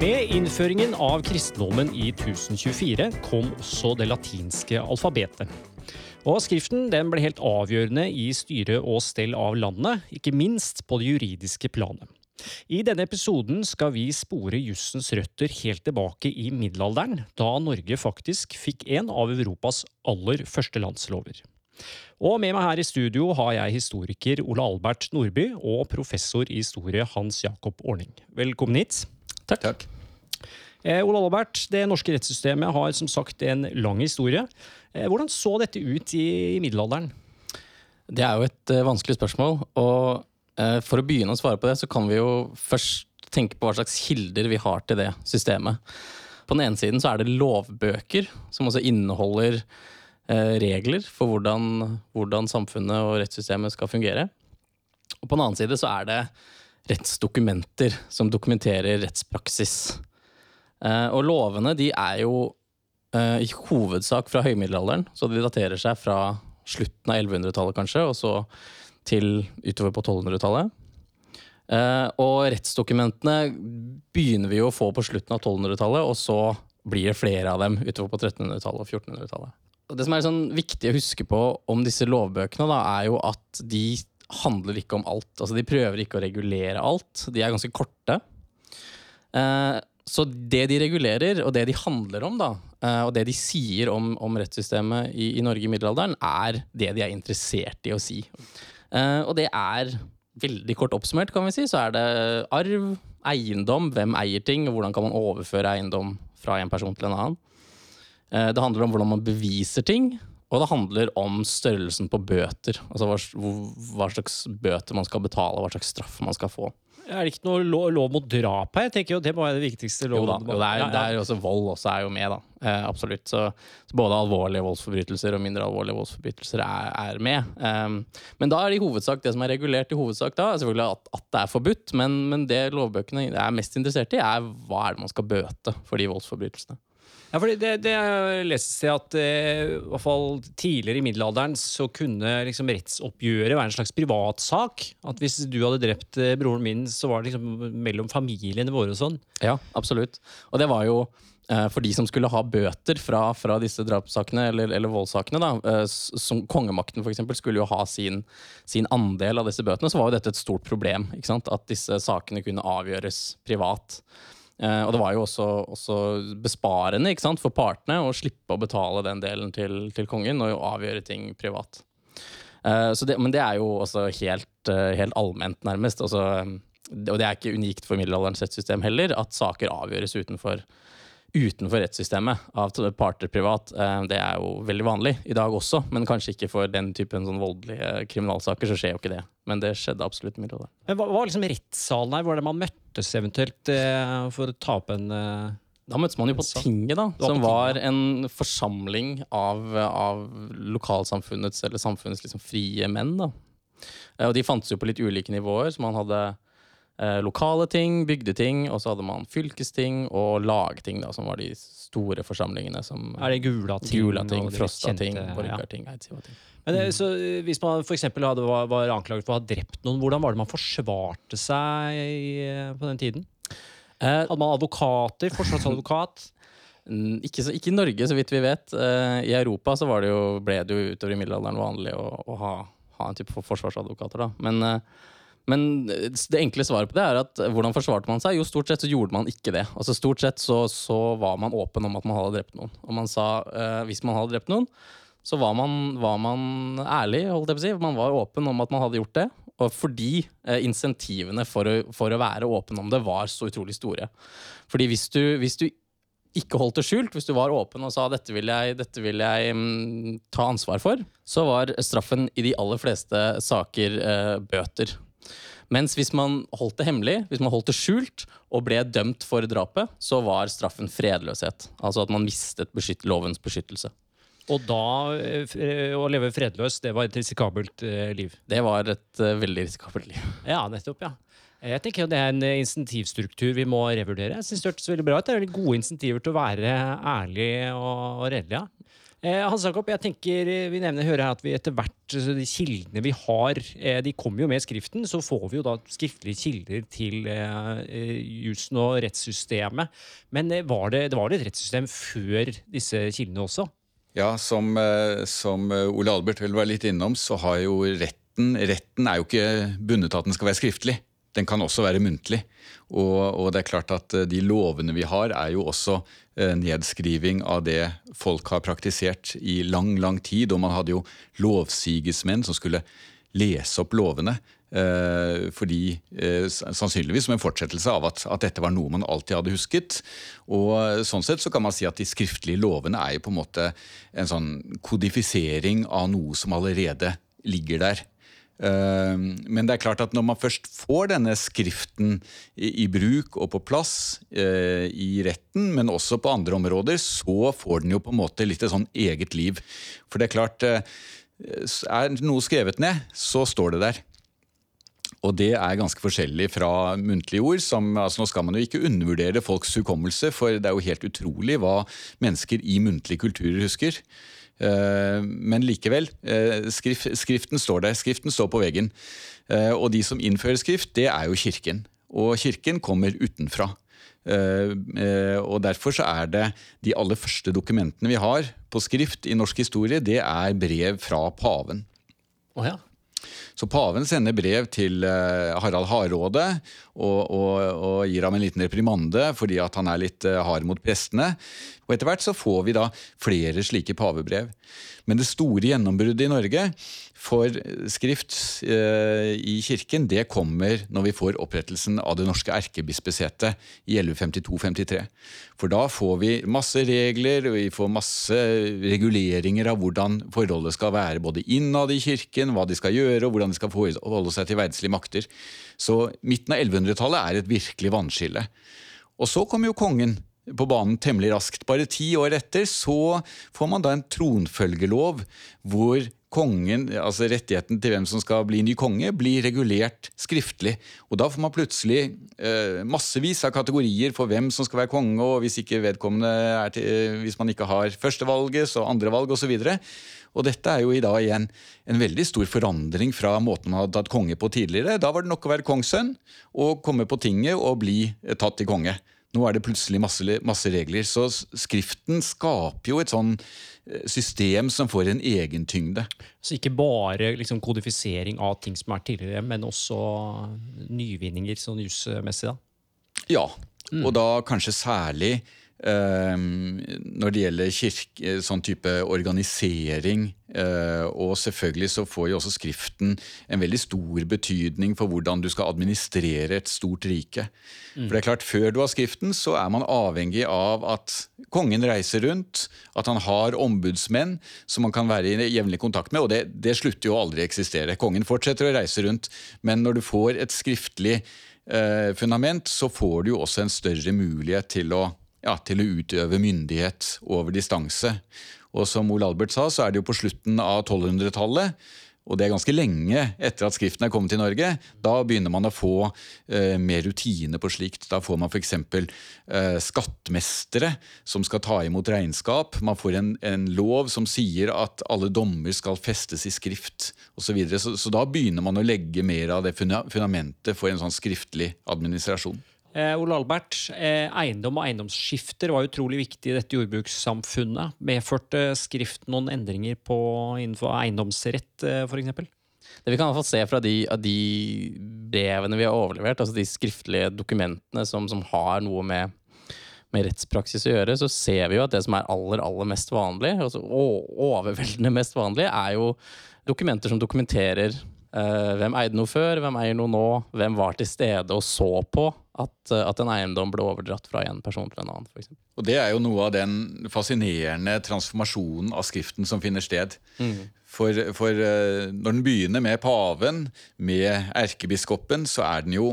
Med innføringen av kristendommen i 1024 kom også det latinske alfabetet. Og Skriften den ble helt avgjørende i styre og stell av landet, ikke minst på det juridiske planet. I denne episoden skal vi spore jussens røtter helt tilbake i middelalderen, da Norge faktisk fikk en av Europas aller første landslover. Og med meg her i studio har jeg historiker Ole Albert Nordby og professor i historie Hans Jakob Orning. Velkommen hit. Takk. Takk. Eh, Ole Albert, Det norske rettssystemet har som sagt en lang historie. Eh, hvordan så dette ut i, i middelalderen? Det er jo et uh, vanskelig spørsmål. og uh, For å begynne å svare på det, så kan vi jo først tenke på hva slags kilder vi har til det systemet. På den ene siden så er det lovbøker, som også inneholder uh, regler for hvordan, hvordan samfunnet og rettssystemet skal fungere. Og på den annen side så er det rettsdokumenter som dokumenterer rettspraksis. Og lovene de er jo i hovedsak fra høymiddelalderen, så de daterer seg fra slutten av 1100-tallet, kanskje, og så til utover på 1200-tallet. Uh, og rettsdokumentene begynner vi jo å få på slutten av 1200-tallet, og så blir det flere av dem utover på 1300-tallet og 1400-tallet. Det som er sånn viktig å huske på om disse lovbøkene, da, er jo at de handler ikke om alt. Altså De prøver ikke å regulere alt. De er ganske korte. Uh, så det de regulerer, og det de handler om, da, eh, og det de sier om, om rettssystemet i, i, Norge i middelalderen, er det de er interessert i å si. Uh, og det er veldig kort oppsummert, kan vi si, så er det arv, eiendom, hvem eier ting, og hvordan kan man overføre eiendom fra en person til en annen. Uh, det handler om hvordan man beviser ting, og det handler om størrelsen på bøter. Altså hva, hva slags bøter man skal betale, hva slags straff man skal få. Er det ikke noe lov, lov mot drap her? Jeg tenker jo Det må være det viktigste. loven. jo da, jo, det, er, det er også Vold også er jo med, da. Eh, absolutt. Så, så, både alvorlige voldsforbrytelser og mindre alvorlige voldsforbrytelser er, er med. Um, men da er det i hovedsak det som er regulert i hovedsak da, selvfølgelig at, at det er forbudt. Men, men det lovbøkene er mest interessert i, er hva er det man skal bøte for de voldsforbrytelsene. Ja, for det, det leses til at eh, i hvert fall tidligere i middelalderen så kunne liksom rettsoppgjøret være en slags privatsak. At hvis du hadde drept eh, broren min, så var det liksom mellom familiene våre og sånn. Ja, absolutt. Og det var jo eh, for de som skulle ha bøter fra, fra disse drapssakene eller, eller voldssakene, da, eh, som kongemakten for eksempel, skulle jo ha sin, sin, andel av disse bøtene, så var jo dette et stort problem. At disse sakene kunne avgjøres privat. Eh, og det var jo også, også besparende sant, for partene å slippe å betale den delen til, til kongen og avgjøre ting privat. Eh, det, men det er jo også helt, eh, helt allment, nærmest. Altså, og det er ikke unikt for middelalderens rettssystem heller, at saker avgjøres utenfor utenfor rettssystemet av parter privat. Eh, det er jo veldig vanlig i dag også, men kanskje ikke for den typen sånn voldelige kriminalsaker. så skjer jo ikke det. Men det skjedde absolutt mye. Da. Hva var liksom rettssalen her? Var det man møttes eventuelt eh, for å ta opp en eh, da møttes man jo på tinget, da. Som var en forsamling av, av lokalsamfunnets eller samfunnets liksom frie menn. da. Og de fantes jo på litt ulike nivåer. så man hadde eh, lokale ting, bygdeting, og så hadde man fylkesting og lagting, da, som var de store forsamlingene. Som, er det Gulating? Gulating, Frostating, Borgarting, ja. Eidsivating. Men det, så Hvis man for hadde, var, var anklaget for å ha drept noen, hvordan var det man forsvarte seg i, på den tiden? Eh, hadde man advokater? Forsvarsadvokat? Ikke, så, ikke, i Norge, så vidt vi vet. Eh, I Europa så det jo, ble det jo utover i middelalderen vanlig å, å ha, ha, en type forsvarsadvokater. da. Men uh, men det enkle svaret på det er at hvordan forsvarte man seg? Jo, stort sett så gjorde man ikke det. Altså Stort sett så, så var man åpen om at man hadde drept noen. Og man sa uh, hvis man hadde drept noen, så var man, var man ærlig, holdt jeg på å si. Man var åpen om at man hadde gjort det. Og fordi uh, insentivene for å, for å, være åpen om det var så utrolig store. Fordi hvis du, hvis du ikke holdt det skjult, hvis du var åpen og sa dette vil jeg, dette vil jeg mm, ta ansvar for, så var straffen i de aller fleste saker uh, bøter. Mens hvis man holdt det hemmelig, hvis man holdt det skjult og ble dømt for drapet, så var straffen fredløshet. Altså at man mistet beskytt, lovens beskyttelse. Og da eh, å leve fredløs, det var et risikabelt eh, liv? Det var et veldig risikabelt liv. Ja, nettopp, ja. Jeg tenker Det er en insentivstruktur vi må revurdere. Jeg synes Det hørtes veldig bra ut. Det er veldig gode insentiver til å være ærlig og redelig. Ja. Eh, Hans Jakob, jeg tenker eh, vi nevner hører her at vi etter hvert, så de kildene vi har, eh, de kommer jo med skriften. Så får vi jo da skriftlige kilder til eh, eh, jussen og rettssystemet. Men eh, var det, det var et rettssystem før disse kildene også? Ja, som, eh, som eh, Ole Albert vel var litt innom, så har jo retten Retten er jo ikke bundet av at den skal være skriftlig. Den kan også være muntlig. Og, og det er klart at eh, de lovene vi har, er jo også eh, nedskriving av det folk har praktisert i lang, lang tid. Og man hadde jo lovsigesmenn som skulle lese opp lovene. Eh, fordi Sannsynligvis som en fortsettelse av at, at dette var noe man alltid hadde husket. Og sånn sett så kan man si at de skriftlige lovene er jo på en måte en sånn kodifisering av noe som allerede ligger der. Eh, Men det er klart at når man først får denne skriften i, i bruk og på plass eh, i retten, men også på andre områder, så får den jo på en måte litt et sånn eget liv. For det er klart, eh, er noe skrevet ned, så står det der. Og det er ganske forskjellig fra muntlige ord. Som, altså nå skal man jo ikke undervurdere folks hukommelse, for det er jo helt utrolig hva mennesker i muntlige kulturer husker. Eh, Men likevel, eh, skriften står der. Skriften står på veggen. Eh, Og de som innfører skrift, det er jo kirken. Og kirken kommer utenfra. Og derfor så er det de aller første dokumentene vi har på skrift i norsk historie, det er brev fra paven. Oh ja. Så paven sender brev til eh, Harald Hardråde og, og, og gir ham en liten reprimande fordi at han er litt eh, hard mot prestene. Og etter hvert så får vi da flere slike pavebrev. Men det store gjennombruddet i Norge for skrift eh, i kirken, det kommer når vi får opprettelsen av det norske erkebispesetet i 1152-53. For da får vi masse regler, og vi får masse reguleringer av hvordan forholdet skal være både innad i kirken, hva de skal gjøre, og hvordan de skal forholde seg til verdslige makter. Så midten av 1100-tallet er et virkelig vannskille. Og så kommer jo kongen på banen temmelig raskt. Bare ti år etter så får man da en tronfølgelov hvor kongen, altså rettigheten til hvem som skal bli ny konge, blir regulert skriftlig. Og da får man plutselig eh, massevis av kategorier for hvem som skal være konge, og hvis ikke vedkommende er til, eh, hvis man ikke har førstevalget, så andrevalg osv. Og dette er jo i dag igjen en veldig stor forandring fra måten man hadde tatt konge på tidligere. Da var det nok å være kongssønn og komme på tinget og bli eh, tatt til konge. Nå er det plutselig masse, masse regler. Så skriften skaper jo et sånn eh, system som får en egen tyngde. Så ikke bare liksom, kodifisering av ting som er tidligere, men også nyvinninger sånn jusmessig. Ja, og da kanskje særlig eh, når det gjelder kirke, sånn type organisering. Eh, og selvfølgelig så får jo også Skriften en veldig stor betydning for hvordan du skal administrere et stort rike. For det er klart, Før du har Skriften, så er man avhengig av at kongen reiser rundt, at han har ombudsmenn som man kan være i jevnlig kontakt med, og det, det slutter jo aldri å eksistere. Kongen fortsetter å reise rundt, men når du får et skriftlig eh, fundament, så får du jo også en større mulighet til å, ja, til å utøve myndighet over distanse. Og som Ole Albert sa, så er det jo på slutten av 1200-tallet, og det er ganske lenge etter at Skriften er kommet til Norge, da begynner man å få eh, mer rutine på slikt. Da får man f.eks. Eh, skattmestere som skal ta imot regnskap. Man får en, en lov som sier at alle dommer skal festes i skrift osv. Så, videre. så Så da begynner man å legge mer av det funda- fundamentet for en sånn skriftlig administrasjon. Eh, Ole Albert, eh, eiendom og eiendomsskifter var utrolig viktig i dette jordbrukssamfunnet. Medførte skrift noen endringer på, innenfor eiendomsrett, eh, f.eks.? Det vi kan i hvert fall se fra de, av de brevene vi har overlevert, altså de skriftlige dokumentene som, som har noe med, med rettspraksis å gjøre, så ser vi jo at det som er aller, aller mest vanlig, altså overveldende mest vanlig, er jo dokumenter som dokumenterer eh, hvem eide noe før, hvem eier noe nå, hvem var til stede og så på at, eh, at en eiendom ble overdratt fra en person til en annen, f.eks. Og det er jo noe av den fascinerende transformasjonen av Skriften som finner sted. For, for eh, når den begynner med paven, med erkebiskopen, så er den jo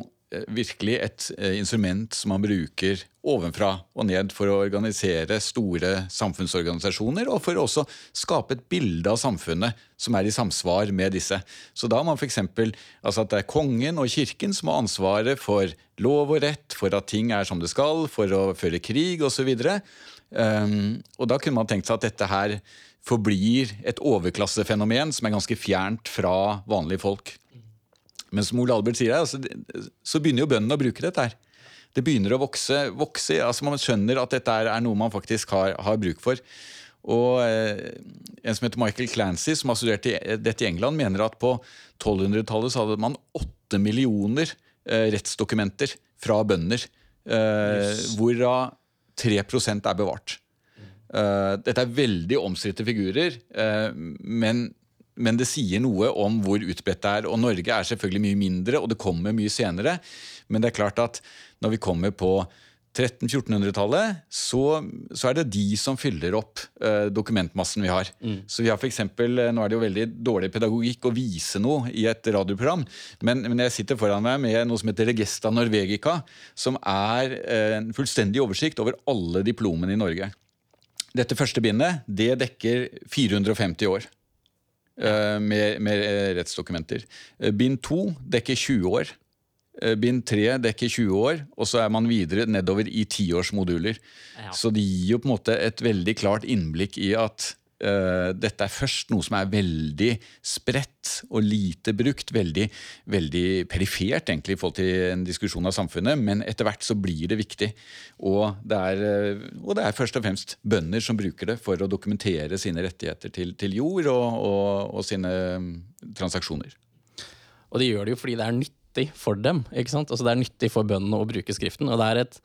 virkelig et eh, instrument som man bruker ovenfra og ned for å organisere store samfunnsorganisasjoner, og for å også skape et bilde av samfunnet som er i samsvar med disse. Så da har man f.eks. Altså at det er kongen og kirken som har ansvaret for lov og rett, for at ting er som det skal, for å føre krig osv. Um, og da kunne man tenkt seg at dette her forblir et overklassefenomen som er ganske fjernt fra vanlige folk. Men som Ole Albert sier, altså, så begynner jo bøndene å bruke dette her. Det begynner å vokse. vokse altså Man skjønner at dette er noe man faktisk har, har bruk for. Og eh, En som heter Michael Clancy, som har studert dette i England, mener at på 1200-tallet så hadde man åtte millioner eh, rettsdokumenter fra bønder, eh, yes. hvorav 3 er bevart. Dette er veldig omstridte figurer, men, men, det sier noe om hvor utbredt det er. Og Norge er selvfølgelig mye mindre, og det kommer mye senere. Men det er klart at når vi kommer på 1300-1400-tallet, så, så, er det de som fyller opp eh, dokumentmassen vi har. Mm. Så vi har for eksempel, Nå er det jo veldig dårlig pedagogikk å vise noe i et radioprogram, men, men jeg sitter foran meg med noe som heter Regesta Norvegica, som er en fullstendig oversikt over alle diplomene i Norge. Dette første bindet det dekker 450 år med, med, rettsdokumenter. Uh, bind 2 dekker 20 år. Bind 3 dekker 20 år, og så er man videre nedover i tiårsmoduler. Ja. Så det gir jo på en måte et veldig klart innblikk i at Uh, dette er først noe som er veldig spredt og lite brukt. Veldig, veldig perifert egentlig i forhold til en diskusjon av samfunnet, men etter hvert så blir det viktig. Og det er, uh, og det er først og fremst bønder som bruker det for å dokumentere sine rettigheter til, til jord og, og, og, sine mm, transaksjoner. Og de gjør det jo fordi det er nyttig for dem. ikke sant? Altså Det er nyttig for bøndene å bruke skriften. Og det er et,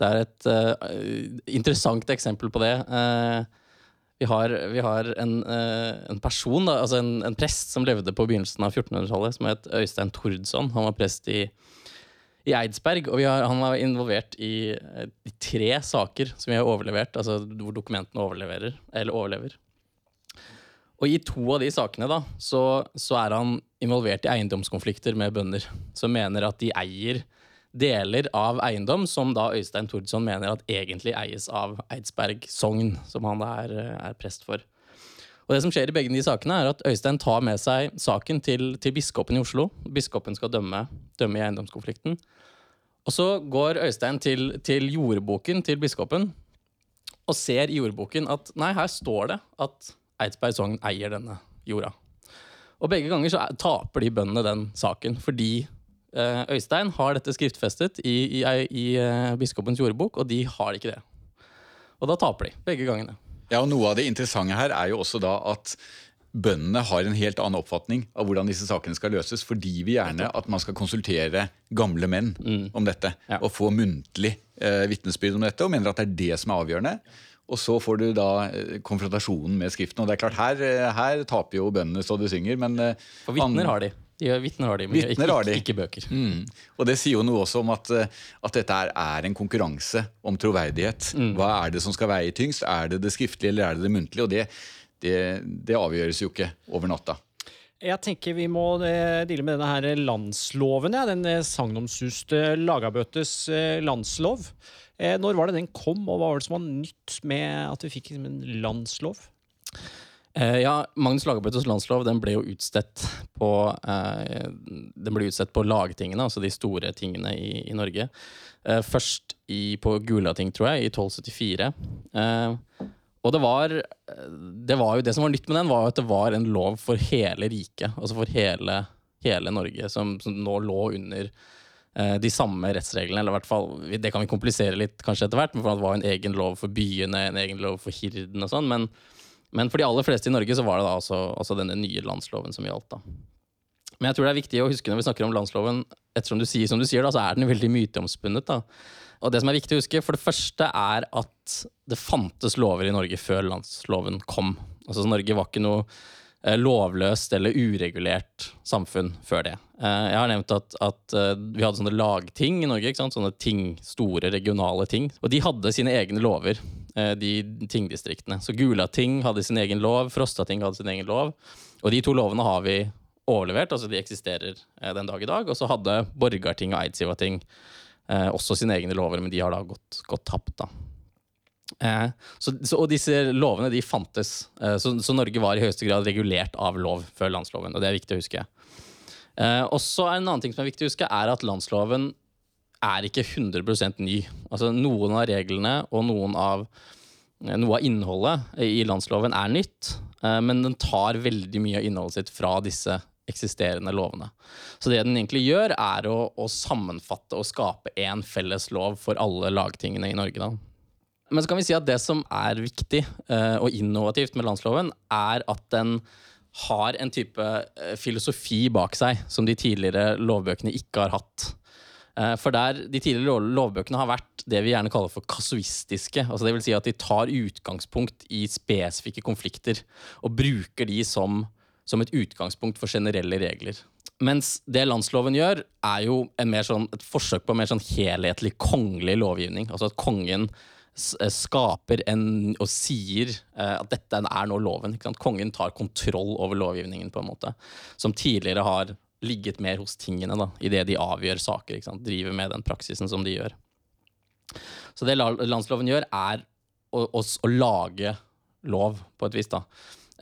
det er et uh, interessant eksempel på det. Uh, vi har, vi har en, uh, en, person, da, altså en, en, prest som levde på begynnelsen av 1400-tallet, som het Øystein Tordsson. Han var prest i, i Eidsberg, og har, han var involvert i, i, tre saker som vi har overlevert, altså hvor dokumentene overleverer, eller overlever. Og i to av de sakene da, så, så er han involvert i eiendomskonflikter med bønder, som mener at de eier deler av eiendom som da Øystein Tordsson mener at egentlig eies av Eidsberg sogn, som han er, er, prest for. Og det som skjer i begge de sakene, er at Øystein tar med seg saken til, til biskopen i Oslo. Biskopen skal dømme, dømme, i eiendomskonflikten. Og så går Øystein til, til jordboken til biskopen og ser i jordboken at nei, her står det at Eidsberg sogn eier denne jorda. Og begge ganger så taper de bøndene den saken fordi Eh, Øystein har dette skriftfestet i, i, i uh, biskopens jordbok, og de har ikke det. Og da taper de, begge gangene. Ja, og Noe av det interessante her er jo også da at bøndene har en helt annen oppfatning av hvordan disse sakene skal løses, fordi vi gjerne at man skal konsultere gamle menn mm. om dette. Ja. Og få muntlig eh, vitnesbyrd om dette, og mener at det er det som er avgjørende. Og så får du da eh, konfrontasjonen med Skriften. Og det er klart, her, her taper jo bøndene så det synger, men For vitner har de. De Vitner har de, men ikke, har de. ikke, bøker. Mm. Og Det sier jo noe også om at, eh, at dette er, er, en konkurranse om troverdighet. Mm. Hva er det som skal veie tyngst? Er det det skriftlige eller er det det muntlige? Og det, det, det avgjøres jo ikke over natta. Jeg tenker vi må eh, deale med denne her landsloven. Ja. Den eh, sagnomsuste Lagabøtes landslov. Når var det den kom, og hva var det som var nytt med at vi fikk en landslov? Eh, ja, Magnus Lagabøtes landslov den ble jo utstedt på eh, Den ble utstedt på lagtingene, altså de store tingene i, i Norge. Eh, først i, på Gulating, tror jeg, i 1274. Eh, og det var, det var jo det som var nytt med den, var at det var en lov for hele riket. Altså for hele, hele Norge, som, som, nå lå under eh, de samme rettsreglene. Eller i hvert fall, Det kan vi komplisere litt kanskje etter hvert, men for det var en egen lov for byene, en egen lov for hirden og sånn. men men for de aller fleste i Norge så var det da også, også denne nye landsloven som gjaldt. da. Men jeg tror det er viktig å huske når vi snakker om landsloven, ettersom du sier som du sier, da, så er den veldig myteomspunnet. da. Og det som er viktig å huske, for det første er at det fantes lover i Norge før landsloven kom. Altså Norge var ikke noe lovløst eller uregulert samfunn før det. Eh, jeg har nevnt at, at eh, vi hadde sånne lagting i Norge. Sånne ting, store regionale ting. Og de hadde sine egne lover. Eh, de tingdistriktene. Så Gulating hadde sin egen lov, Frostating hadde sin egen lov. Og de to lovene har vi overlevert, altså de eksisterer eh, den dag i dag. Og så hadde Borgarting og Eidsivating eh, også sine egne lover, men de har da gått, gått tapt. da. Eh, så, så, og disse lovene de fantes, eh, så, så, Norge var i høyeste grad regulert av lov før landsloven. og Det er viktig å huske. Eh, også En annen ting som er viktig å huske, er at landsloven er ikke 100 ny. Altså Noen av reglene og noen av noe av innholdet i landsloven er nytt, men den tar veldig mye av innholdet sitt fra disse eksisterende lovene. Så det den egentlig gjør, er å, å sammenfatte og skape én felles lov for alle lagtingene i Norge. Da. Men så kan vi si at det som er viktig uh, og innovativt med landsloven, er at den har en type uh, filosofi bak seg som de tidligere lovbøkene ikke har hatt. Uh, for der de tidligere lovbøkene har vært det vi gjerne kaller for kasuistiske. altså vil si at de tar utgangspunkt i spesifikke konflikter og bruker de som som et utgangspunkt for generelle regler. Mens det landsloven gjør, er jo sånn, et forsøk på en mer sånn helhetlig kongelig lovgivning. Altså at kongen eh, skaper en, og sier eh, at dette er nå loven. Kongen tar kontroll over lovgivningen, på en måte. Som tidligere har ligget mer hos tingene, da, idet de avgjør saker. Driver med den praksisen som de gjør. Så det landsloven gjør, er å, å, å lage lov, på et vis. da.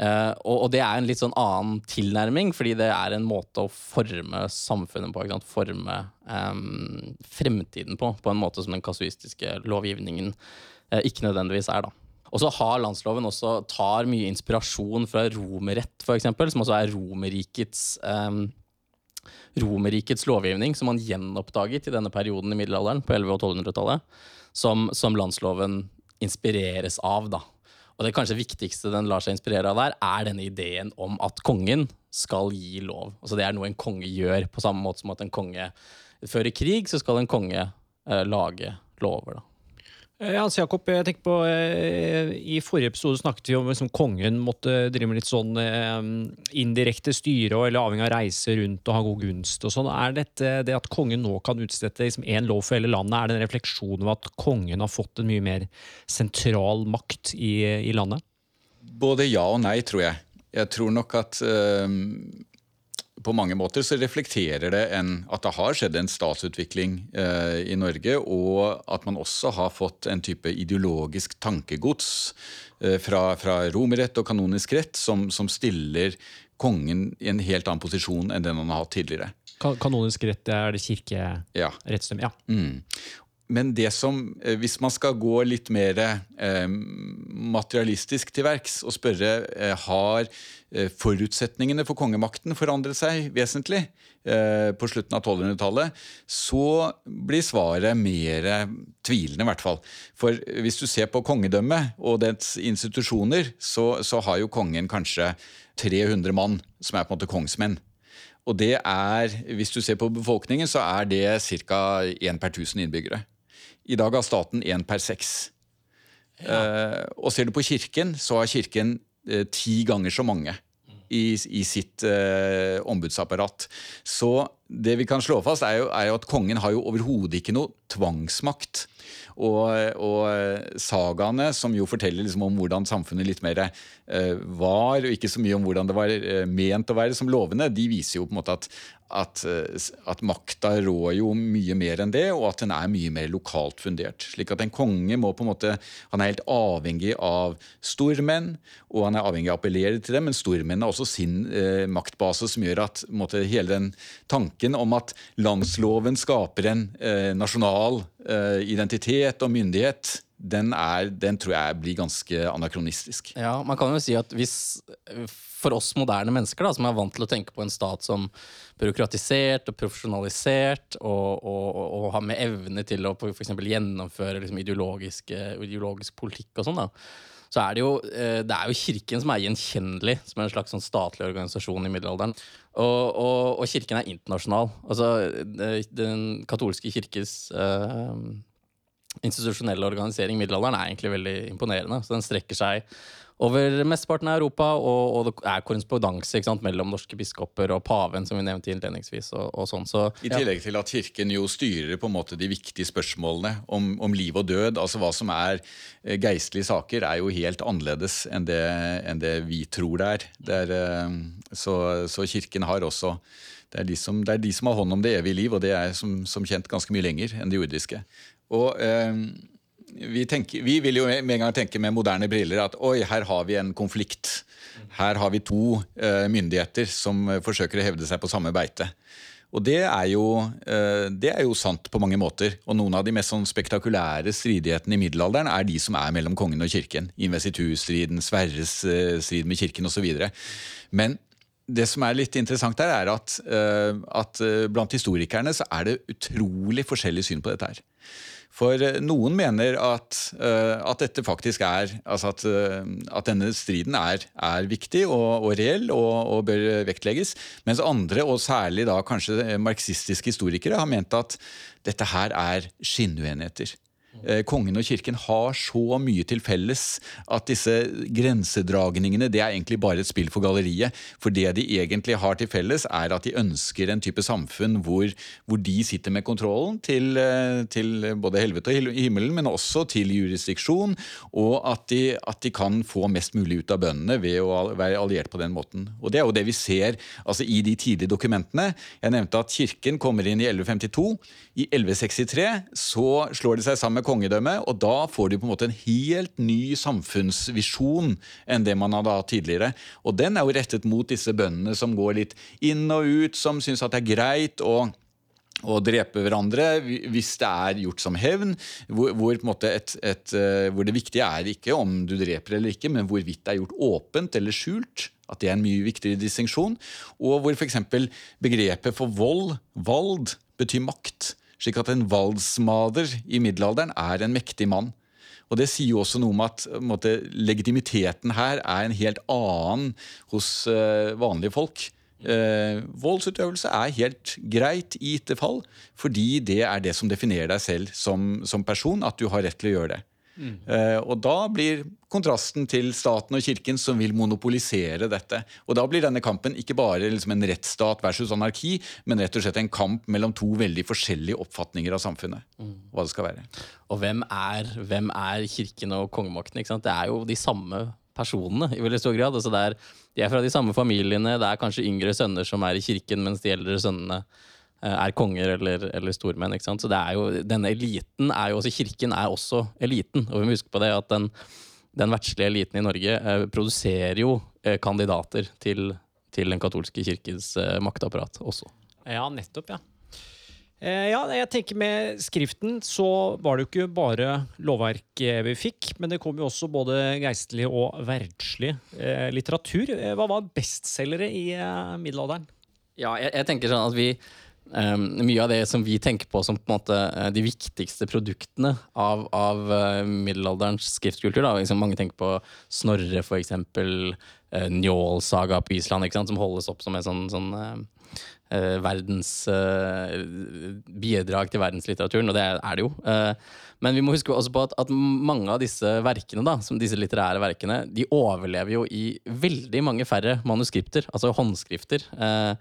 Uh, og, og, det er en litt sånn annen tilnærming, fordi det er en måte å forme samfunnet på. Forme um, fremtiden på, på en måte som den kasuistiske lovgivningen uh, ikke nødvendigvis er. da. Og så har landsloven også tar mye inspirasjon fra romerrett, f.eks., som også er Romerrikets um, Romerrikets lovgivning, som man gjenoppdaget i denne perioden i middelalderen, på 1100- og 1200-tallet, som, som landsloven inspireres av. da. Og det kanskje viktigste den lar seg inspirere av der, er denne ideen om at kongen skal gi lov. Altså Det er noe en konge gjør, på samme måte som at en konge fører krig, så skal en konge eh, lage lover. da. Eh, altså Jakob, jeg tenker på, eh, I forrige episode snakket vi om liksom, kongen måtte drive med litt sånn eh, indirekte styre eller avhengig av reise rundt og ha god gunst. og sånn. Er dette det at kongen nå kan utstette liksom, lov for hele landet, er det en refleksjon av at kongen har fått en mye mer sentral makt i, i landet? Både ja og nei, tror jeg. Jeg tror nok at uh, på mange måter så reflekterer det en, at det har skjedd en statsutvikling eh, i Norge, og at man også har fått en type ideologisk tankegods eh, fra, fra romerrett og kanonisk rett som, som, stiller kongen i en helt annen posisjon enn den han har hatt tidligere. Kanonisk rett er det kirkerettsdømme? Ja. ja. Mm. Men det som, eh, hvis man skal gå litt mer eh, materialistisk til verks og spørre eh, har eh, forutsetningene for kongemakten forandret seg vesentlig eh, på slutten av 1200-tallet, så blir svaret mer tvilende, i hvert fall. For hvis du ser på kongedømmet og dets institusjoner, så, så har jo kongen kanskje 300 mann som er på en måte kongsmenn. Og det er, hvis du ser på befolkningen, så er det ca. én per 1000 innbyggere. I dag har staten én per seks. Ja. Uh, og ser du på Kirken, så har Kirken uh, ti ganger så mange i, i sitt uh, ombudsapparat. Så det vi kan slå fast, er jo, er jo at kongen har jo overhodet ikke noe tvangsmakt. Og, og sagaene, som jo forteller liksom om hvordan samfunnet litt mer var, og ikke så mye om hvordan det var ment å være som lovende, de viser jo på en måte at, at, eh, at makta rår jo mye mer enn det, og at den er mye mer lokalt fundert. Slik at en konge må på en måte, han er helt avhengig av stormenn, og han er avhengig av å appellere til dem, men stormennene har også sin eh, maktbase, som gjør at måte, hele den tanken om at landsloven skaper en eh, nasjonal eh, identitet og myndighet, den, er, den, tror jeg blir ganske anakronistisk. Ja, Man kan jo si at hvis for oss moderne mennesker da, som er vant til å tenke på en stat som byråkratisert og profesjonalisert, og, og, og har med evne til å for gjennomføre liksom, ideologisk, politikk og sånn, så er det jo eh, det er jo Kirken som er gjenkjennelig som er en slags sånn statlig organisasjon i middelalderen. Og, og, Kirken er internasjonal. Altså, Den katolske kirkes uh, institusjonelle organisering i middelalderen er egentlig veldig imponerende. Så den strekker seg over mesteparten av Europa, og, og, det er korrespondanse mellom norske biskoper og paven, som vi nevnte innledningsvis. Og, og sånn. Så, I tillegg til at Kirken jo styrer på en måte de viktige spørsmålene om, om liv og død. altså Hva som er eh, geistlige saker, er jo helt annerledes enn det, enn det vi tror det er. Det er eh, så, så, Kirken har også det er, de som, det er de som har hånd om det evige liv, og det er som, som kjent ganske mye lenger enn det jordiske. Og eh, vi, tenker, vi, vil jo med en gang tenke med moderne briller at oi, her har vi en konflikt. Her har vi to uh, myndigheter som forsøker å hevde seg på samme beite. Og det er, jo, eh, det er jo sant på mange måter. Og noen av de mest sånn spektakulære stridighetene i middelalderen er de som er mellom kongen og kirken. Investiturstriden, Sverres eh, strid med kirken osv. Men det som er litt interessant der, er at, eh, at blant historikerne så er det utrolig forskjellig syn på dette her. For eh, noen mener at, eh, at dette faktisk er altså at, eh, at, denne striden er, er viktig og, og reell og, og, bør vektlegges. Mens andre, og særlig da kanskje marxistiske historikere, har ment at dette her er skinnuenigheter. Eh, kongen og kirken har så mye til felles at disse grensedragningene det er egentlig bare et spill for galleriet. For det de egentlig har til felles, er at de ønsker en type samfunn hvor, hvor de sitter med kontrollen til, eh, til, både helvete og himmelen, men også til jurisdiksjon, og at de, at de, kan få mest mulig ut av bøndene ved å være alliert på den måten. Og Det er jo det vi ser altså i de tidlige dokumentene. Jeg nevnte at kirken kommer inn i 1152. I 1163 så slår de seg sammen med kongedømmet, og da får de på en måte en helt ny samfunnsvisjon enn det man hadde hatt tidligere. Og den er jo rettet mot disse bøndene som går litt inn og ut, som syns at det er greit å å drepe hverandre hvis det er gjort som hevn. Hvor, hvor, et, et, eh, hvor, det viktige er ikke om du dreper eller ikke, men hvorvidt det er gjort åpent eller skjult. At det er en mye viktigere distinksjon. Og hvor f.eks. begrepet for vold, vald, betyr makt slik at en valdsmader i middelalderen er en mektig mann. Og Det sier jo også noe om at måte, legitimiteten her er en helt annen hos uh, vanlige folk. Uh, voldsutøvelse er helt greit i gitte fall, fordi det er det som definerer deg selv som, som person, at du har rett til å gjøre det. Mm. Uh, og da blir kontrasten til staten og kirken som vil monopolisere dette. Og da blir denne kampen ikke bare liksom en rettsstat versus anarki, men rett og slett en kamp mellom to veldig forskjellige oppfatninger av samfunnet. Mm. hva det skal være. Og hvem er, hvem er kirken og kongemakten? Det er jo de samme personene i veldig stor grad. Altså er, de er fra de samme familiene, det er kanskje yngre sønner som er i kirken, mens de eldre sønnene er konger eller, eller stormenn. ikke sant? Så det er jo, denne eliten er jo også Kirken er også eliten. Og vi må huske på det at den, den verdslige eliten i Norge eh, produserer jo eh, kandidater til, til den katolske kirkens eh, maktapparat også. Ja, nettopp, ja. Eh, ja, jeg tenker Med skriften så var det jo ikke bare lovverk vi fikk, men det kom jo også både geistlig og verdslig eh, litteratur. Hva var bestselgere i middelalderen? Ja, jeg, jeg tenker sånn at vi Um, mye av det som vi tenker på som på en måte eh, de viktigste produktene av, av uh, middelalderens skriftkultur. Da. Liksom mange tenker på Snorre, for eksempel. Uh, Njål-saga på Island, som holdes opp som et sånn, sånn uh, verdens bidrag til verdenslitteraturen, og det er det jo. men vi må huske også på at, at, mange av disse verkene, da, som disse litterære verkene, de overlever jo i veldig mange færre manuskripter, altså håndskrifter. Uh,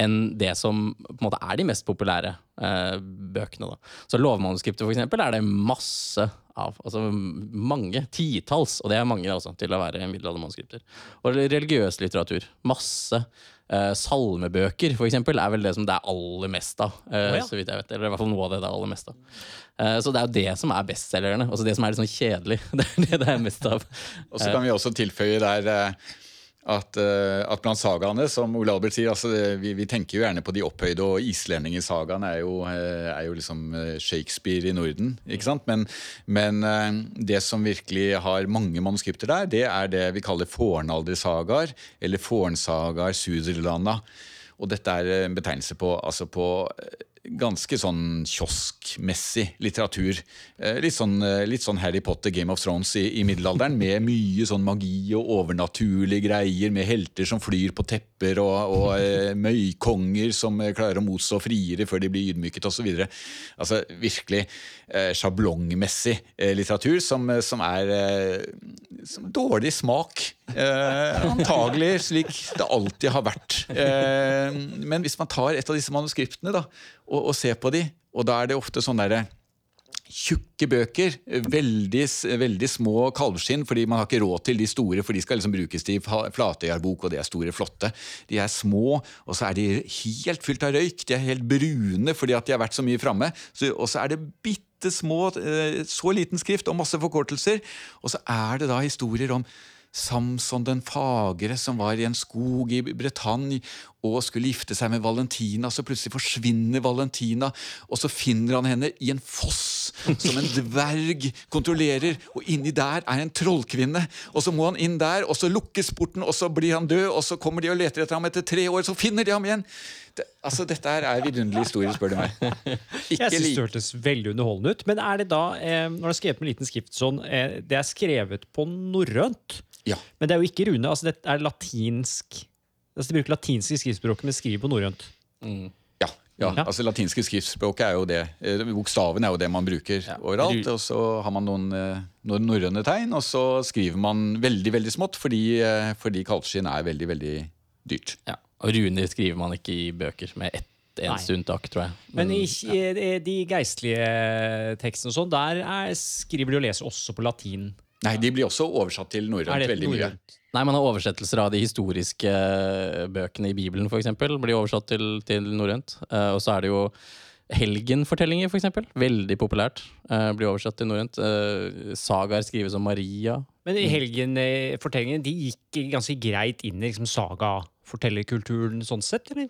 enn det som på en måte er de mest populære eh, bøkene. Da. Så lovmanuskriptet for eksempel, er det masse av. Altså mange, titalls, og det er mange også, til å være middelaldermanuskripter. Og religiøs litteratur. Masse. Eh, salmebøker, for eksempel, er vel det som det er aller mest av. Eh, oh, ja. så vidt jeg vet, Eller i hvert fall noe av det det er aller mest av. Eh, så det er jo det som er bestselgerne. Altså det som er litt sånn kjedelig. Det er det det er mest av. og så kan vi også tilføye der eh, at, uh, at, blant sagaene, som Ole Albert sier, altså, vi, vi, tenker jo gjerne på de opphøyde, og islendingesagaen er, jo, eh, er jo liksom eh, Shakespeare i Norden. ikke sant? Men, men det som virkelig har mange manuskripter der, det er det vi kaller fornaldersagaer, eller fornsagaer Suderlanda. Og dette er en betegnelse på, altså på ganske sånn kioskmessig litteratur. Eh, litt sånn, eh, litt sånn, Harry Potter, Game of Thrones i, i, middelalderen, med mye sånn magi og overnaturlige greier, med helter som flyr på tepper, og, og eh, møykonger som klarer å motstå friere før de blir ydmyket, osv. Altså virkelig eh, sjablongmessig litteratur som, som er som dårlig smak. antagelig slik det alltid har vært. men hvis man tar et av disse manuskriptene da, og, og se på de. Og da er det ofte sånn derre tjukke bøker. Veldig, veldig, små kalvskinn, fordi man har ikke råd til de store, for de skal liksom brukes til flatøyerbok, og de er store, flotte. De er små, og så er de helt fylt av røyk. De er helt brune fordi at de har vært så mye framme. Og så er det bitte små, eh, så liten skrift og masse forkortelser. Og så er det da historier om Samson den fagre som var i en skog i Bretagne og skulle gifte seg med Valentina, så plutselig forsvinner Valentina, og så finner han henne i en foss som en dverg kontrollerer, og inni der er en trollkvinne, og så må han inn der, og så lukkes porten, og så blir han død, og så kommer de og leter etter ham etter tre år, så finner de ham igjen. Det, altså, Dette her er vidunderlig historie, spør du meg. Ikke jeg synes det hørtes veldig underholdende ut. Men er det da, eh, når det er skrevet med liten skrift sånn, eh, det er skrevet på norrønt? Ja. Men det er jo ikke rune. altså Det er latinsk Altså, de bruker latinske skriftspråket, men skriver på norrønt. Mm. Ja, ja. ja. altså Latinske skriftspråket er jo det. Eh, bokstaven er jo det man bruker ja. overalt. Og så har man noen, eh, noen norrøne tegn, og så skriver man veldig veldig smått fordi, eh, fordi kalkskinn er veldig, veldig dyrt. Ja. Og runer skriver man ikke i bøker, med ett eneste unntak, tror jeg. Men, Men i, ja. de geistlige tekstene og sånn, der er, skriver de og leser også på latin. Nei, de blir også oversatt til norrønt veldig mye. Nei, man har oversettelser av de historiske eh, bøkene i Bibelen, f.eks. Blir oversatt til, til norrønt. Uh, og så er det jo helgenfortellinger, f.eks. Veldig populært. Uh, blir oversatt til norrønt. Uh, sagaer skrives om Maria. Men helgenfortellingene de gikk ganske greit inn i liksom, saga fortellerkulturen sånn sett, eller?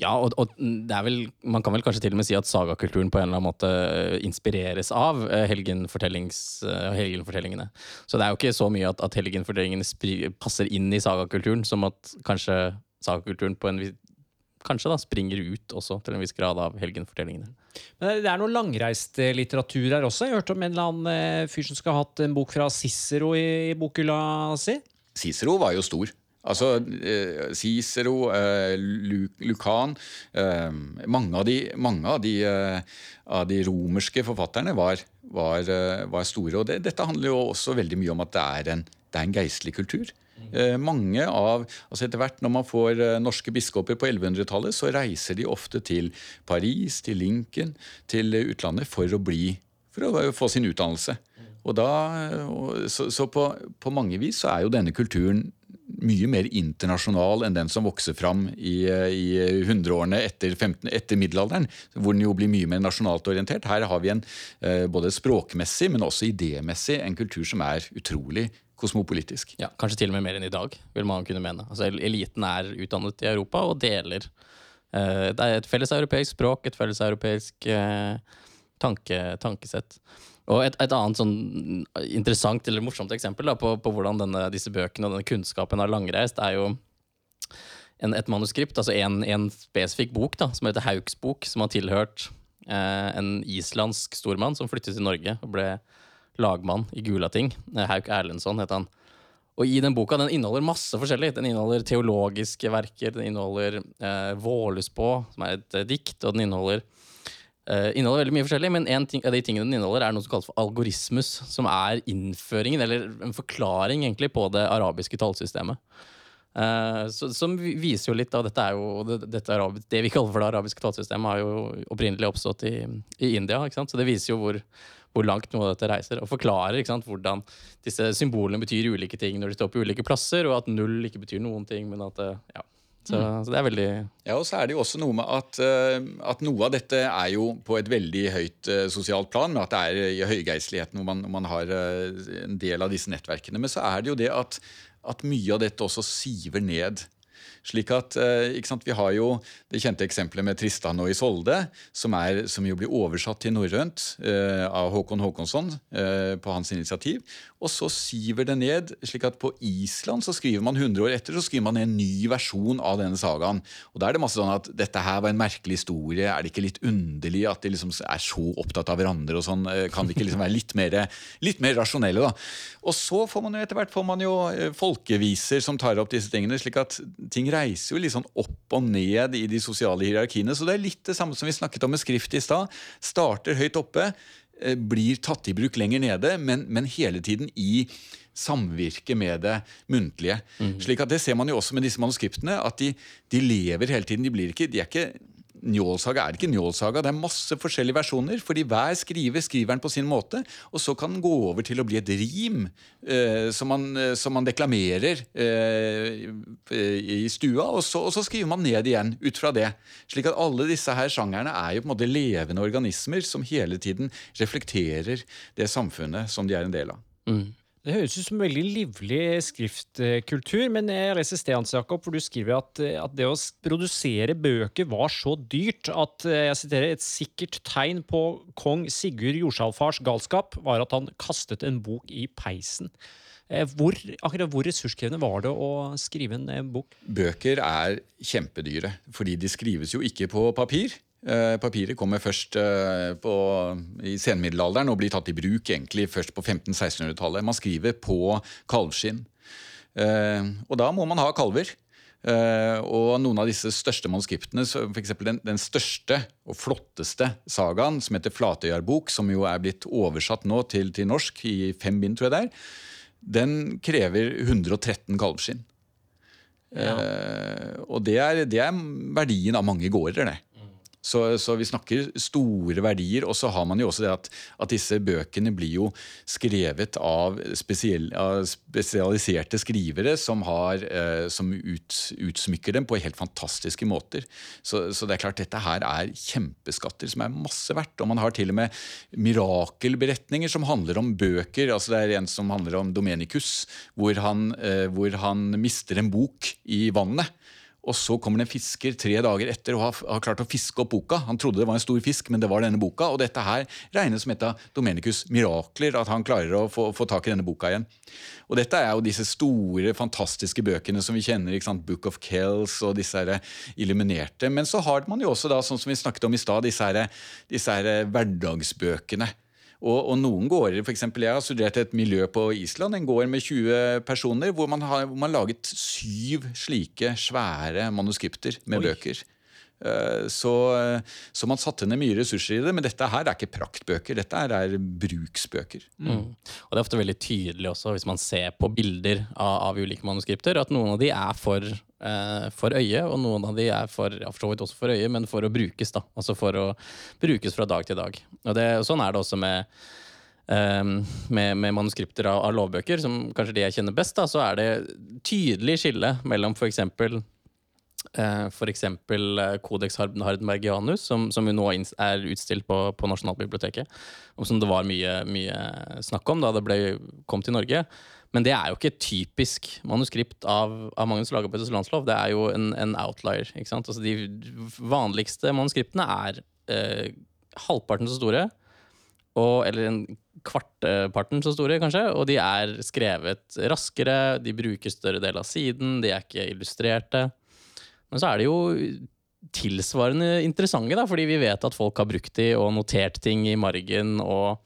Ja, og, og, det er vel, man kan vel kanskje til og med si at sagakulturen på en eller annen måte eh, inspireres av eh, eh, helgenfortellingene. Så det er jo ikke så mye at, at helgenfortellingene passer inn i sagakulturen, som at kanskje sagakulturen på en kanskje da springer ut også til en viss grad av helgenfortellingene. Men Det er noe langreist litteratur her også. Jeg hørte om en eller annen fyr som skal ha hatt en bok fra Cicero i, i bokhylla si. Cicero var jo stor. Altså eh, Cicero, eh, Lucan eh, Mange av de, mange av de, av de romerske forfatterne var, var, var store. Og det, dette handler jo også veldig mye om at det er en, det er en geistlig kultur. Mange av, altså Etter hvert når man får norske biskoper på 1100-tallet, så reiser de ofte til Paris, til Lincoln, til utlandet for å bli for å få sin utdannelse. Og da, så, så på, på mange vis så er jo denne kulturen mye mer internasjonal enn den som vokser fram i, i 100-årene etter, etter, middelalderen, hvor den jo blir mye mer nasjonalt orientert. Her har vi en eh, både språkmessig, men også idémessig en kultur som er utrolig kosmopolitisk. Ja, Kanskje til og med mer enn i dag, vil man kunne mene. Altså, eliten er utdannet i Europa og deler. Eh, det er et felles europeisk språk, et felles europeisk eh, tanke, tankesett. Og et, et, annet sånn interessant eller morsomt eksempel da, på, på, hvordan denne, disse bøkene og denne kunnskapen har langreist, er jo en, et manuskript, altså en, en spesifikk bok da, som heter Hauks bok, som har tilhørt eh, en islandsk stormann som flyttet til Norge og ble lagmann i Gulating. Eh, Hauk Erlendsson het han. Og i den boka den inneholder masse forskjellig. Den inneholder teologiske verker, den inneholder eh, Vålespå, som er et eh, dikt, og den inneholder Uh, inneholder veldig mye forskjellig, men en ting, av de tingene den inneholder, er noe som kalles for algorismus. Som er innføringen, eller en forklaring egentlig, på det arabiske tallsystemet. Uh, så, som viser jo litt av dette er jo det, dette arabisk, det vi kaller for det arabiske tallsystemet, har jo opprinnelig oppstått i, i India. ikke sant? Så det viser jo hvor, hvor langt noe av dette reiser. Og forklarer ikke sant, hvordan disse symbolene betyr ulike ting når de står på ulike plasser, og at null ikke betyr noen ting, men at ja, så, mm. så, det er veldig Ja, og så er det jo også noe med at, uh, at noe av dette er jo på et veldig høyt uh, sosialt plan, med at det er i høygeistligheten hvor man, man har en del av disse nettverkene. Men så er det jo det at, at mye av dette også siver ned slik at, eh, sant, Vi har jo det kjente eksempelet med Tristan og Isolde, som, er, som jo blir oversatt til norrønt eh, av Håkon Håkonsson eh, på hans initiativ. Og så siver det ned, slik at på Island så skriver man 100 år etter så skriver man en ny versjon av denne sagaen. Og Da er det masse sånn at dette her var en merkelig historie. Er det ikke litt underlig at de liksom er så opptatt av hverandre? og sånn, eh, Kan de ikke liksom være litt mer, litt mer rasjonelle? da? Og så får man jo etter hvert får man jo eh, folkeviser som tar opp disse tingene. slik at ting reiser jo litt sånn opp og ned i de sosiale hierarkiene. Så det er litt det samme som vi snakket om med skrift i stad. Starter høyt oppe, eh, blir tatt i bruk lenger nede, men, men hele tiden i samvirke med det muntlige. Mm. Slik at Det ser man jo også med disse manuskriptene, at de, de lever hele tiden. De, blir ikke, de er ikke Njålsaga er ikke Njålsaga. Det er masse forskjellige versjoner. fordi hver skriver skriver den på sin måte. Og så kan den gå over til å bli et rim eh, som, man, eh, som, man, deklamerer eh, i stua. Og så, og så, skriver man ned igjen ut fra det. Slik at alle disse her sjangerne er jo på en måte levende organismer som hele tiden reflekterer det samfunnet som de er en del av. Mm. Det høres ut som en veldig livlig skriftkultur, men jeg leser Steans, Jakob, hvor du skriver at, at, det å produsere bøker var så dyrt at jeg siterer, et sikkert tegn på kong Sigurd Jordsalfars galskap var at han kastet en bok i peisen. Eh, hvor, akkurat hvor ressurskrevende var det å skrive en eh, bok? Bøker er kjempedyre, fordi de skrives jo ikke på papir. Eh, papiret kommer først eh, på, i senmiddelalderen og blir tatt i bruk egentlig først på 1500-1600-tallet. Man skriver på kalvskinn. Eh, og da må man ha kalver. Og noen av disse største manuskriptene, f.eks. Den, den største og flotteste sagaen, som heter Flatøyarbok, som jo er blitt oversatt nå til, til norsk i fem bind, tror jeg det er, den krever 113 kalvskinn. Ja. og det er, det er verdien av mange gårder, det. Så, så, vi snakker store verdier. Og så har man jo også det at, at disse bøkene blir jo skrevet av, spesiell, av spesialiserte skrivere som, har, eh, som ut, utsmykker dem på helt fantastiske måter. Så, så, det er klart dette her er kjempeskatter som er masse verdt. Og man har til og med mirakelberetninger som handler om bøker. altså Det er en som handler om Domenicus, hvor han, eh, hvor han mister en bok i vannet. Og så kommer det en fisker tre dager etter og har, har, klart å fiske opp boka. Han trodde det var en stor fisk, men det var denne boka. Og dette her regnes som et av Domenicus' mirakler, at han klarer å få, få, tak i denne boka igjen. Og dette er jo disse store, fantastiske bøkene som vi kjenner. ikke sant? Book of Kells og disse her illuminerte. Men så har man jo også, da, sånn som vi snakket om i stad, disse, disse her hverdagsbøkene og, og noen gårder, f.eks. jeg har studert et miljø på Island, en gård med 20 personer, hvor man har hvor man laget syv slike svære manuskripter med Oi. bøker. Eh, så, så, man satte ned mye ressurser i det, men dette her er ikke praktbøker. Dette her er bruksbøker. Mm. mm. Og Det er ofte veldig tydelig også, hvis man ser på bilder av, av ulike manuskripter, at noen av de er for, eh, for øye, og noen av de er for, ja, for så vidt også for øye, men for å brukes. da, Altså for å brukes fra dag til dag. Og det, Sånn er det også med Um, med, med, manuskripter av, av, lovbøker, som kanskje de jeg kjenner best, da, så er det tydelig skille mellom f.eks. Eh, F.eks. Eh, Codex Hardenbergianus, som, som jo nå er utstilt på, på Nasjonalbiblioteket. Og som det var mye, mye, snakk om da det ble, kom til Norge. Men det er jo ikke et typisk manuskript av, av Magnus Lagerbøttes landslov. Det er jo en, en outlier. Altså De vanligste manuskriptene er eh, halvparten så store. Og, eller en kvartparten så store, kanskje. Og de er skrevet raskere, de bruker større del av siden, de er ikke illustrerte. Men så er det jo tilsvarende interessante, da, fordi vi vet at folk har brukt de og notert ting i margen. og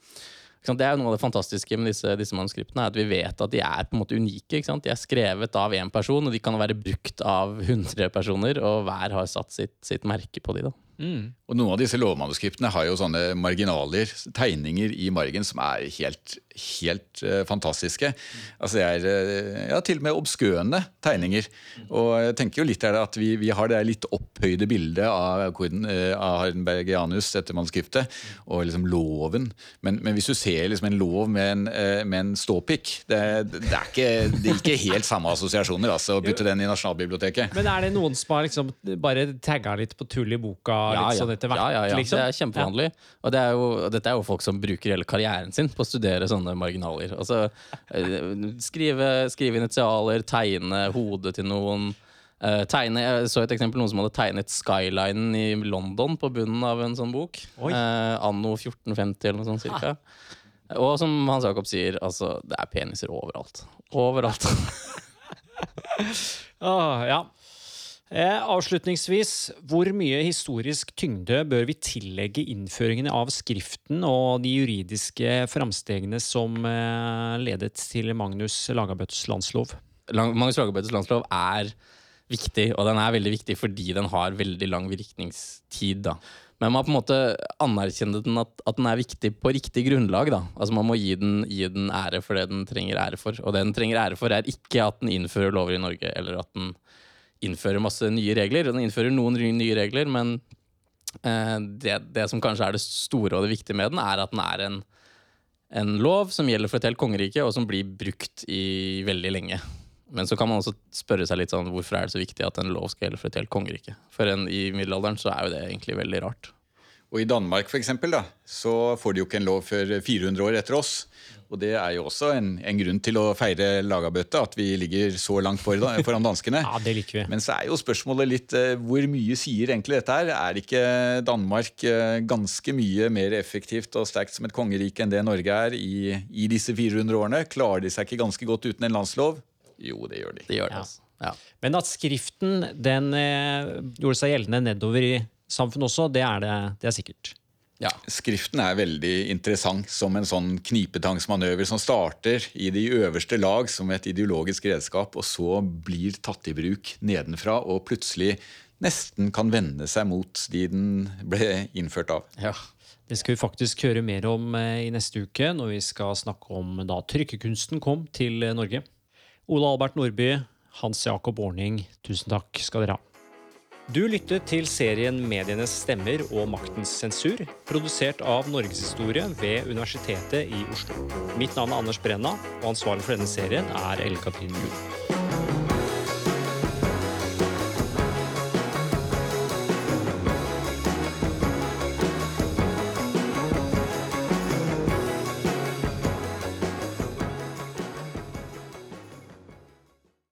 det er jo noe av det fantastiske med disse, disse manuskriptene, at vi vet at de er på en måte unike. De er skrevet av én person, og de kan være brukt av 100 personer, og hver har satt sitt, sitt merke på de. Mm. Og Noen av disse lovmanuskriptene har jo sånne marginaler, tegninger i margen, som er helt, helt uh, fantastiske. Altså Det er uh, ja, til og med obskøne tegninger. Og jeg tenker jo litt er det at vi, vi har det litt opphøyde bildet av, uh, av Hardenbergianus, dette manuskriptet, og liksom loven. Men, men, hvis du ser liksom en lov med en, med en ståpikk, det, det, er ikke, det er ikke helt samme assosiasjoner altså, å putte den i Nasjonalbiblioteket. Men er det noen som har liksom bare tagga litt på tull i boka? ja, litt sånn etter hvert? Ja, ja, ja. Liksom? Det er kjempevanlig. Og det er jo, dette er jo folk som bruker hele karrieren sin på å studere sånne marginaler. Altså, skrive, skrive initialer, tegne hodet til noen. Uh, tegne, jeg så et eksempel noen som hadde tegnet skylinen i London på bunnen av en sånn bok. Uh, anno 1450 eller noe sånt cirka. Og som Hans Jakob sier, altså, det er peniser overalt. Overalt. oh, ja. Eh, avslutningsvis, hvor mye historisk tyngde bør vi tillegge innføringen av Skriften og de juridiske framstegene som eh, ledet til Magnus Lagabøtes landslov? Magnus Lagabøtes landslov er viktig, og den er veldig viktig fordi den har veldig lang virkningstid. da. Men man har på en måte anerkjenne den at, at, den er viktig på riktig grunnlag. da. Altså Man må gi den, gi den ære for det den trenger ære for. Og det den trenger ære for, er ikke at den innfører lover i Norge, eller at den innfører masse nye regler. Den innfører noen nye regler, men eh, det, det, som kanskje er det store og det viktige med den, er at den er en, en lov som gjelder for et helt kongerike, og som blir brukt i veldig lenge. Men så kan man også spørre seg litt sånn, hvorfor er det så viktig at en lov skal gjelde for et helt kongerike? For en, i middelalderen så er jo det egentlig veldig rart. Og i Danmark for eksempel, da, så får de jo ikke en lov før 400 år etter oss. Og det er jo også en, en grunn til å feire lagabøtte, at vi ligger så langt foran, foran danskene. Ja, det liker vi. Men så er jo spørsmålet litt eh, hvor mye sier egentlig dette her? Er ikke Danmark eh, ganske mye mer effektivt og sterkt som et kongerike enn det Norge er i, i disse 400 årene? Klarer de seg ikke ganske godt uten en landslov? Jo, det gjør de. Det gjør det. Ja. Altså. Ja. Men at skriften den eh, gjorde seg gjeldende nedover i samfunnet også, det er, det, det er sikkert. Ja. Skriften er veldig interessant som en sånn knipetangsmanøver som starter i de øverste lag som et ideologisk redskap, og så blir tatt i bruk nedenfra og plutselig nesten kan vende seg mot de den ble innført av. ja. Det skal vi faktisk høre mer om eh, i neste uke, når vi skal snakke om da trykkekunsten kom til eh, Norge. Ole Albert Nordby, Hans Jakob Orning, tusen takk skal dere ha. Du lyttet til serien Medienes stemmer og maktens sensur, produsert av Norgeshistorie ved Universitetet i Oslo. Mitt navn er Anders Brenna, og ansvarlig for denne serien er Ellen Katrin Lund.